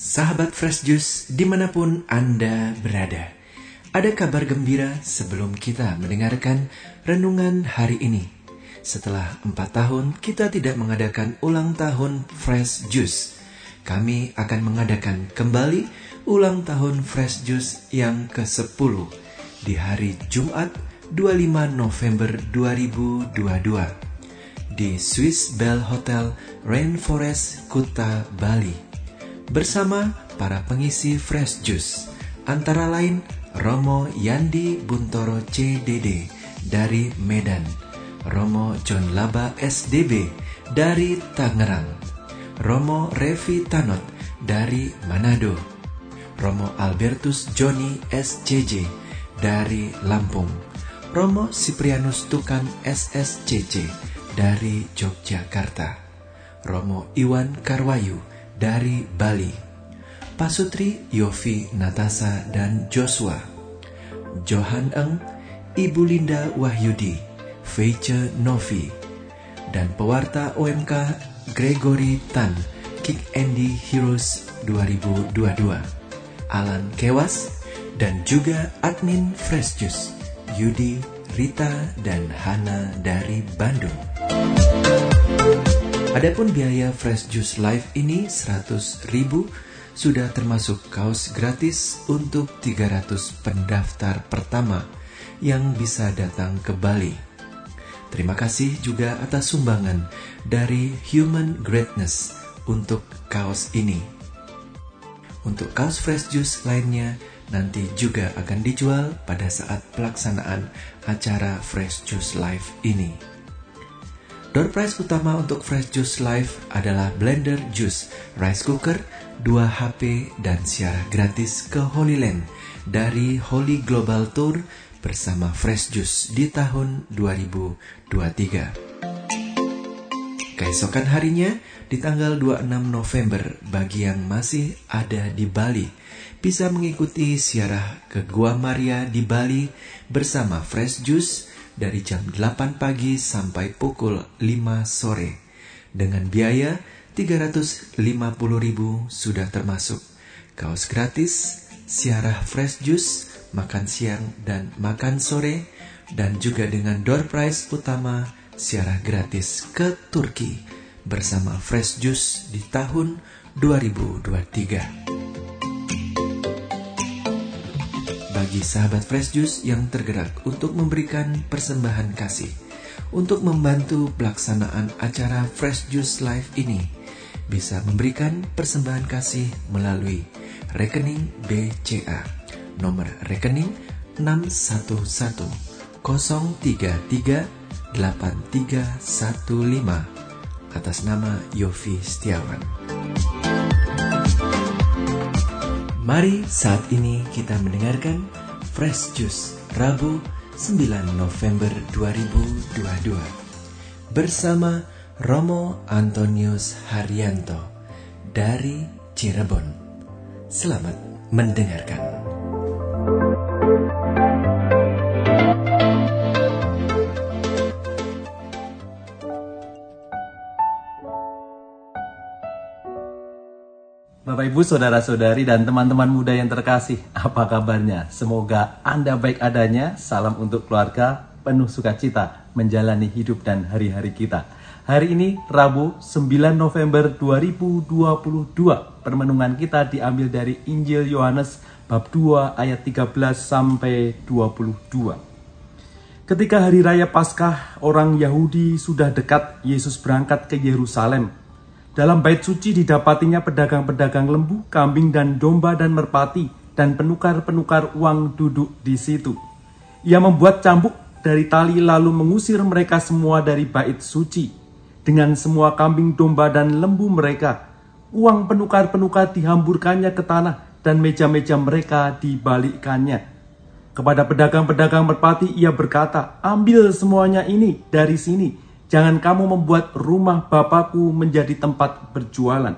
Sahabat Fresh Juice di mana pun Anda berada. Ada kabar gembira sebelum kita mendengarkan renungan hari ini. Setelah empat tahun kita tidak mengadakan ulang tahun Fresh Juice. Kami akan mengadakan kembali ulang tahun Fresh Juice yang ke-10 di hari Jumat 25 November 2022 di Swiss Bell Hotel Rainforest Kuta Bali bersama para pengisi Fresh Juice antara lain Romo Yandi Buntoro CDD dari Medan, Romo John Laba SDB dari Tangerang, Romo Revi Tanot dari Manado, Romo Albertus Joni SCJ dari Lampung, Romo Siprianus Tukan SSCC dari Yogyakarta, Romo Iwan Karwayu dari Bali, Pasutri Yofi Natasa dan Joshua, Johan Eng, Ibu Linda Wahyudi, Feice Novi, dan pewarta OMK Gregory Tan, Kick Andy Heroes 2022, Alan Kewas, dan juga admin Fresh Juice, Yudi, Rita, dan Hana dari Bandung. Adapun biaya Fresh Juice Live ini 100 ribu sudah termasuk kaos gratis untuk 300 pendaftar pertama yang bisa datang ke Bali. Terima kasih juga atas sumbangan dari Human Greatness untuk kaos ini. Untuk kaos Fresh Juice lainnya nanti juga akan dijual pada saat pelaksanaan acara Fresh Juice Live ini. Door prize utama untuk Fresh Juice Live adalah blender juice, rice cooker, 2 HP dan siarah gratis ke Holy Land dari Holy Global Tour bersama Fresh Juice di tahun 2023. Keesokan harinya, di tanggal 26 November, bagi yang masih ada di Bali, bisa mengikuti siarah ke Gua Maria di Bali bersama Fresh Juice dari jam 8 pagi sampai pukul 5 sore dengan biaya 350.000 sudah termasuk kaos gratis, siarah fresh juice, makan siang dan makan sore, dan juga dengan door prize utama siarah gratis ke Turki bersama fresh juice di tahun 2023. Bagi sahabat fresh juice yang tergerak untuk memberikan persembahan kasih, untuk membantu pelaksanaan acara Fresh Juice Live ini, bisa memberikan persembahan kasih melalui rekening BCA nomor rekening 611-033-8315 atas nama Yofi Setiawan. Mari saat ini kita mendengarkan Fresh Juice Rabu 9 November 2022 bersama Romo Antonius Haryanto dari Cirebon. Selamat mendengarkan. Bapak Ibu, saudara-saudari dan teman-teman muda yang terkasih, apa kabarnya? Semoga Anda baik adanya. Salam untuk keluarga, penuh sukacita menjalani hidup dan hari-hari kita. Hari ini Rabu 9 November 2022. Permenungan kita diambil dari Injil Yohanes bab 2 ayat 13 sampai 22. Ketika hari raya Paskah, orang Yahudi sudah dekat, Yesus berangkat ke Yerusalem. Dalam bait suci didapatinya pedagang-pedagang lembu, kambing dan domba dan merpati dan penukar-penukar uang duduk di situ. Ia membuat cambuk dari tali lalu mengusir mereka semua dari bait suci dengan semua kambing domba dan lembu mereka. Uang penukar-penukar dihamburkannya ke tanah dan meja-meja mereka dibalikkannya. Kepada pedagang-pedagang merpati ia berkata, ambil semuanya ini dari sini Jangan kamu membuat rumah Bapakku menjadi tempat berjualan.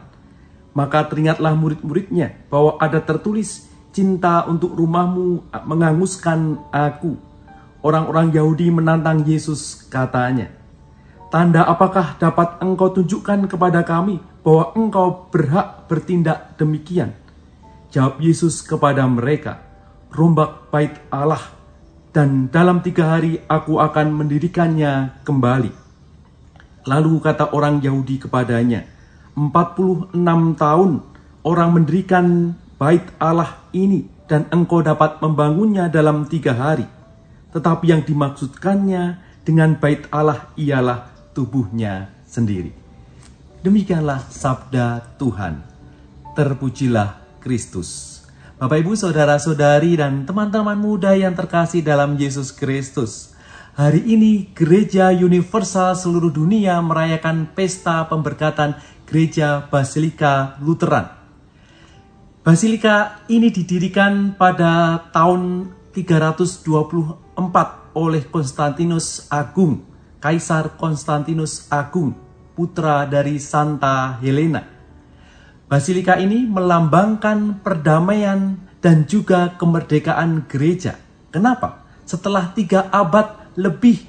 Maka teringatlah murid-muridnya bahwa ada tertulis, cinta untuk rumahmu menghanguskan aku. Orang-orang Yahudi menantang Yesus katanya, tanda apakah dapat engkau tunjukkan kepada kami bahwa engkau berhak bertindak demikian? Jawab Yesus kepada mereka, rombak bait Allah, dan dalam tiga hari aku akan mendirikannya kembali. Lalu kata orang Yahudi kepadanya, 46 tahun orang mendirikan bait Allah ini dan engkau dapat membangunnya dalam tiga hari. Tetapi yang dimaksudkannya dengan bait Allah ialah tubuhnya sendiri. Demikianlah sabda Tuhan. Terpujilah Kristus. Bapak Ibu saudara-saudari dan teman-teman muda yang terkasih dalam Yesus Kristus. Hari ini Gereja Universal seluruh dunia merayakan pesta pemberkatan Gereja Basilika Lutheran. Basilika ini didirikan pada tahun 324 oleh Konstantinus Agung Kaisar Konstantinus Agung, putra dari Santa Helena. Basilika ini melambangkan perdamaian dan juga kemerdekaan gereja. Kenapa? Setelah tiga abad lebih,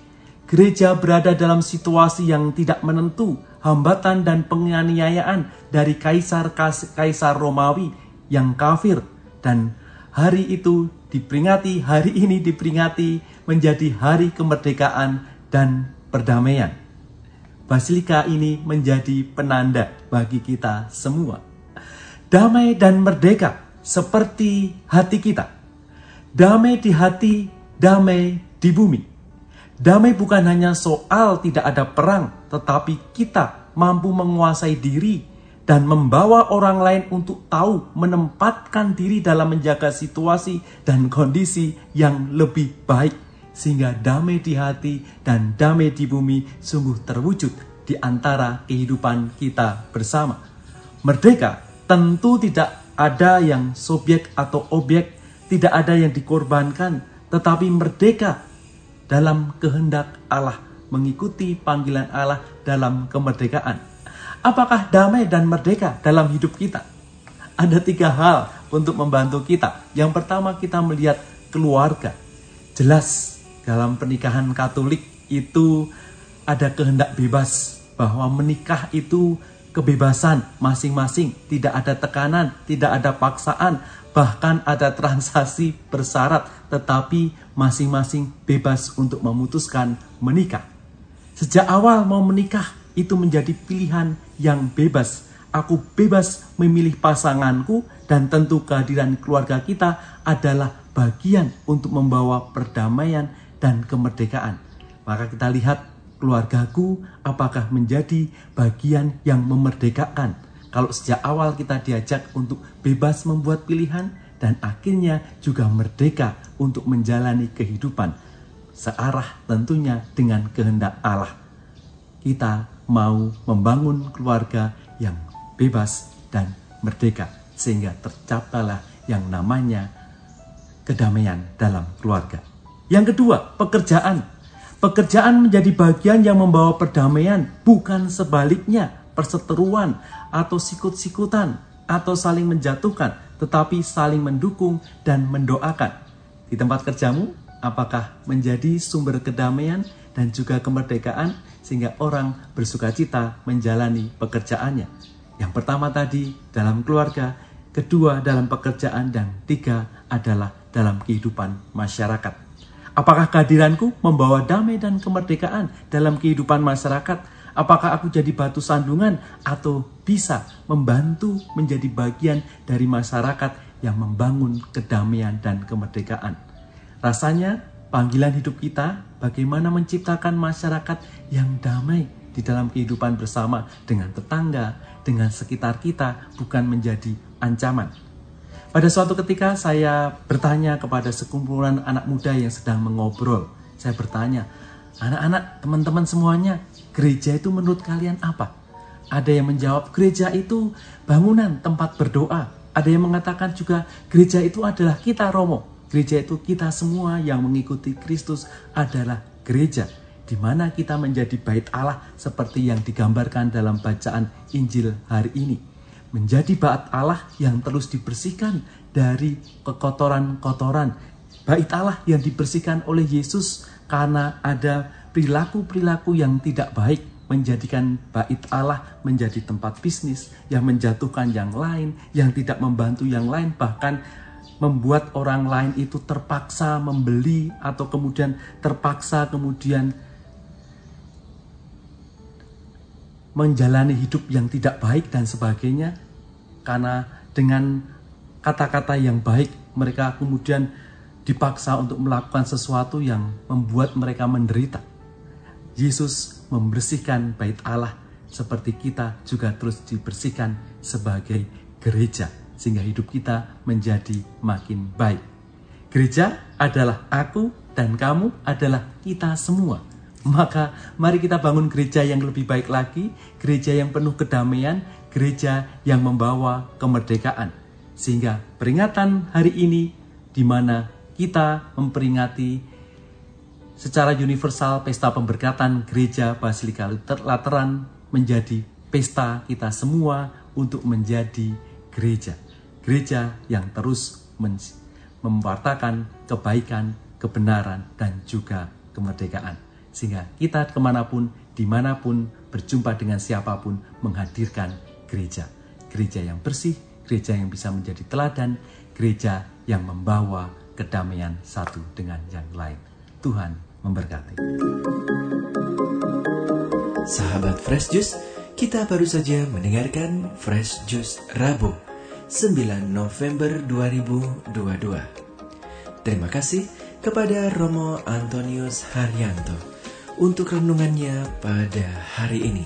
gereja berada dalam situasi yang tidak menentu, hambatan dan penganiayaan dari kaisar-kaisar Romawi yang kafir. Dan hari itu diperingati, hari ini diperingati menjadi hari kemerdekaan dan perdamaian. Basilika ini menjadi penanda bagi kita semua. Damai dan merdeka seperti hati kita. Damai di hati, damai di bumi. Damai bukan hanya soal tidak ada perang, tetapi kita mampu menguasai diri dan membawa orang lain untuk tahu menempatkan diri dalam menjaga situasi dan kondisi yang lebih baik sehingga damai di hati dan damai di bumi sungguh terwujud di antara kehidupan kita bersama. Merdeka tentu tidak ada yang subjek atau objek, tidak ada yang dikorbankan, tetapi merdeka dalam kehendak Allah, mengikuti panggilan Allah dalam kemerdekaan. Apakah damai dan merdeka dalam hidup kita? Ada tiga hal untuk membantu kita. Yang pertama kita melihat keluarga. Jelas dalam pernikahan Katolik itu ada kehendak bebas bahwa menikah itu kebebasan masing-masing, tidak ada tekanan, tidak ada paksaan, bahkan ada transaksi bersyarat, tetapi masing-masing bebas untuk memutuskan menikah. Sejak awal mau menikah itu menjadi pilihan yang bebas. Aku bebas memilih pasanganku dan tentu kehadiran keluarga kita adalah bagian untuk membawa perdamaian dan kemerdekaan. Maka kita lihat keluargaku apakah menjadi bagian yang memerdekakan. Kalau sejak awal kita diajak untuk bebas membuat pilihan dan akhirnya juga merdeka untuk menjalani kehidupan searah tentunya dengan kehendak Allah. Kita mau membangun keluarga yang bebas dan merdeka sehingga tercapailah yang namanya kedamaian dalam keluarga. Yang kedua, pekerjaan. Pekerjaan menjadi bagian yang membawa perdamaian, bukan sebaliknya perseteruan atau sikut-sikutan atau saling menjatuhkan, tetapi saling mendukung dan mendoakan. Di tempat kerjamu, apakah menjadi sumber kedamaian dan juga kemerdekaan sehingga orang bersuka cita menjalani pekerjaannya. Yang pertama tadi dalam keluarga, kedua dalam pekerjaan, dan tiga adalah dalam kehidupan masyarakat. Apakah kehadiranku membawa damai dan kemerdekaan dalam kehidupan masyarakat? Apakah aku jadi batu sandungan atau bisa membantu menjadi bagian dari masyarakat yang membangun kedamaian dan kemerdekaan? Rasanya panggilan hidup kita bagaimana menciptakan masyarakat yang damai di dalam kehidupan bersama dengan tetangga, dengan sekitar kita bukan menjadi ancaman. Pada suatu ketika saya bertanya kepada sekumpulan anak muda yang sedang mengobrol. Saya bertanya, anak-anak, teman-teman semuanya, gereja itu menurut kalian apa? Ada yang menjawab, gereja itu bangunan tempat berdoa. Ada yang mengatakan juga, gereja itu adalah kita Romo. Gereja itu kita semua yang mengikuti Kristus adalah gereja di mana kita menjadi bait Allah seperti yang digambarkan dalam bacaan Injil hari ini menjadi bait Allah yang terus dibersihkan dari kekotoran-kotoran. Bait Allah yang dibersihkan oleh Yesus karena ada perilaku-perilaku yang tidak baik. menjadikan bait Allah menjadi tempat bisnis, yang menjatuhkan yang lain, yang tidak membantu yang lain, bahkan membuat orang lain itu terpaksa membeli atau kemudian terpaksa kemudian menjalani hidup yang tidak baik dan sebagainya karena dengan kata-kata yang baik mereka kemudian dipaksa untuk melakukan sesuatu yang membuat mereka menderita. Yesus membersihkan bait Allah seperti kita juga terus dibersihkan sebagai gereja sehingga hidup kita menjadi makin baik. Gereja adalah aku dan kamu adalah kita semua maka mari kita bangun gereja yang lebih baik lagi, gereja yang penuh kedamaian, gereja yang membawa kemerdekaan. Sehingga peringatan hari ini di mana kita memperingati secara universal pesta pemberkatan gereja Basilika Lateran menjadi pesta kita semua untuk menjadi gereja. Gereja yang terus memwartakan kebaikan, kebenaran, dan juga kemerdekaan. Sehingga kita ke mana pun, di mana pun, berjumpa dengan siapa pun, menghadirkan gereja. Gereja yang bersih, gereja yang bisa menjadi teladan, gereja yang membawa kedamaian satu dengan yang lain. Tuhan memberkati. Sahabat Fresh Juice, kita baru saja mendengarkan Fresh Juice Rabu 9 November 2022. Terima kasih kepada Romo Antonius Haryanto untuk renungannya pada hari ini.